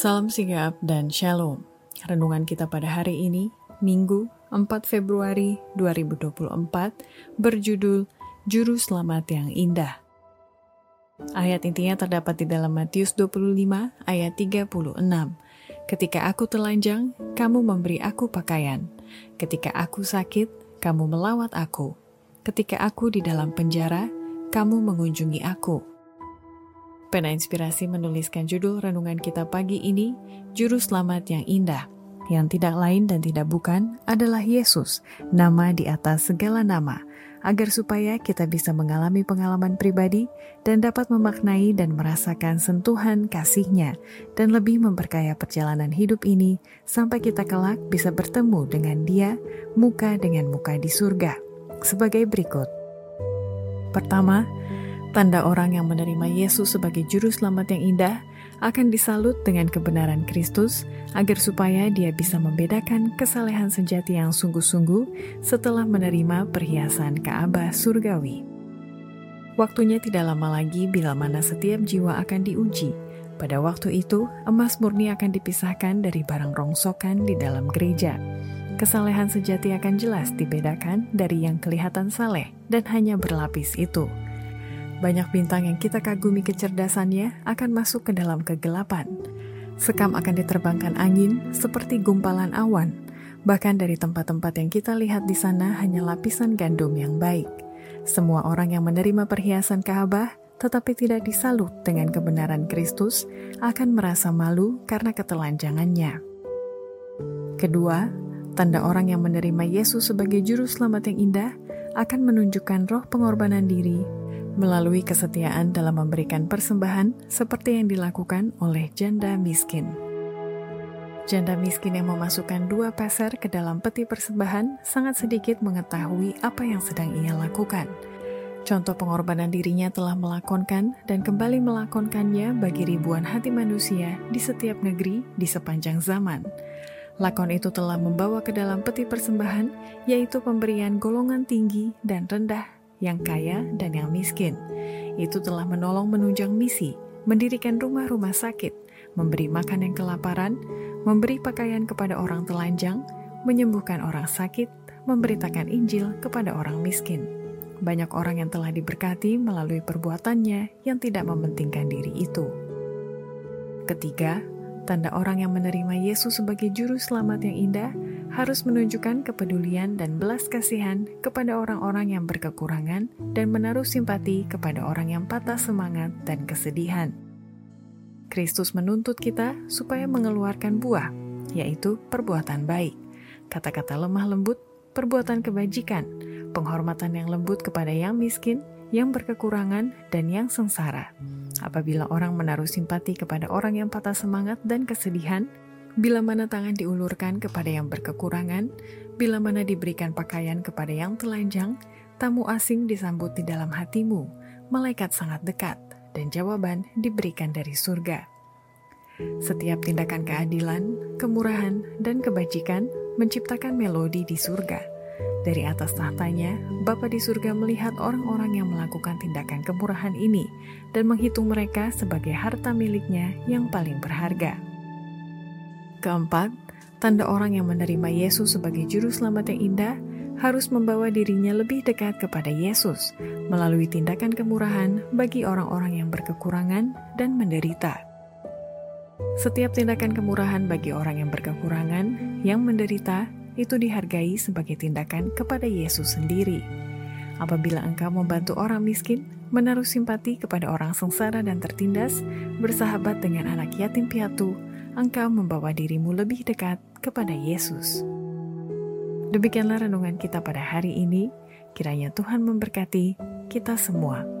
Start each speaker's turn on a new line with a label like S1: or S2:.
S1: Salam sigap dan shalom. Renungan kita pada hari ini, Minggu 4 Februari 2024, berjudul Juru Selamat yang Indah. Ayat intinya terdapat di dalam Matius 25 ayat 36. Ketika aku telanjang, kamu memberi aku pakaian. Ketika aku sakit, kamu melawat aku. Ketika aku di dalam penjara, kamu mengunjungi aku. Pena Inspirasi menuliskan judul renungan kita pagi ini, Juru Selamat yang Indah, yang tidak lain dan tidak bukan adalah Yesus, nama di atas segala nama, agar supaya kita bisa mengalami pengalaman pribadi dan dapat memaknai dan merasakan sentuhan kasihnya dan lebih memperkaya perjalanan hidup ini sampai kita kelak bisa bertemu dengan dia muka dengan muka di surga. Sebagai berikut. Pertama, Tanda orang yang menerima Yesus sebagai juru selamat yang indah akan disalut dengan kebenaran Kristus agar supaya dia bisa membedakan kesalehan sejati yang sungguh-sungguh setelah menerima perhiasan Ka'bah surgawi. Waktunya tidak lama lagi bila mana setiap jiwa akan diuji. Pada waktu itu, emas murni akan dipisahkan dari barang rongsokan di dalam gereja. Kesalehan sejati akan jelas dibedakan dari yang kelihatan saleh dan hanya berlapis itu. Banyak bintang yang kita kagumi kecerdasannya akan masuk ke dalam kegelapan. Sekam akan diterbangkan angin seperti gumpalan awan. Bahkan dari tempat-tempat yang kita lihat di sana hanya lapisan gandum yang baik. Semua orang yang menerima perhiasan Ka'bah tetapi tidak disalut dengan kebenaran Kristus akan merasa malu karena ketelanjangannya. Kedua, tanda orang yang menerima Yesus sebagai juru selamat yang indah akan menunjukkan roh pengorbanan diri melalui kesetiaan dalam memberikan persembahan seperti yang dilakukan oleh janda miskin. Janda miskin yang memasukkan dua peser ke dalam peti persembahan sangat sedikit mengetahui apa yang sedang ia lakukan. Contoh pengorbanan dirinya telah melakonkan dan kembali melakonkannya bagi ribuan hati manusia di setiap negeri di sepanjang zaman. Lakon itu telah membawa ke dalam peti persembahan, yaitu pemberian golongan tinggi dan rendah yang kaya dan yang miskin. Itu telah menolong menunjang misi, mendirikan rumah-rumah sakit, memberi makan yang kelaparan, memberi pakaian kepada orang telanjang, menyembuhkan orang sakit, memberitakan Injil kepada orang miskin. Banyak orang yang telah diberkati melalui perbuatannya yang tidak mementingkan diri itu. Ketiga, tanda orang yang menerima Yesus sebagai juru selamat yang indah harus menunjukkan kepedulian dan belas kasihan kepada orang-orang yang berkekurangan dan menaruh simpati kepada orang yang patah semangat dan kesedihan. Kristus menuntut kita supaya mengeluarkan buah, yaitu perbuatan baik, kata-kata lemah lembut, perbuatan kebajikan, penghormatan yang lembut kepada yang miskin, yang berkekurangan, dan yang sengsara. Apabila orang menaruh simpati kepada orang yang patah semangat dan kesedihan, Bila mana tangan diulurkan kepada yang berkekurangan, bila mana diberikan pakaian kepada yang telanjang, tamu asing disambut di dalam hatimu, malaikat sangat dekat, dan jawaban diberikan dari surga. Setiap tindakan keadilan, kemurahan, dan kebajikan menciptakan melodi di surga. Dari atas tahtanya, Bapa di surga melihat orang-orang yang melakukan tindakan kemurahan ini dan menghitung mereka sebagai harta miliknya yang paling berharga. Keempat, tanda orang yang menerima Yesus sebagai juru selamat yang indah harus membawa dirinya lebih dekat kepada Yesus melalui tindakan kemurahan bagi orang-orang yang berkekurangan dan menderita. Setiap tindakan kemurahan bagi orang yang berkekurangan, yang menderita, itu dihargai sebagai tindakan kepada Yesus sendiri. Apabila engkau membantu orang miskin, menaruh simpati kepada orang sengsara dan tertindas, bersahabat dengan anak yatim piatu, engkau membawa dirimu lebih dekat kepada Yesus. Demikianlah renungan kita pada hari ini. Kiranya Tuhan memberkati kita semua.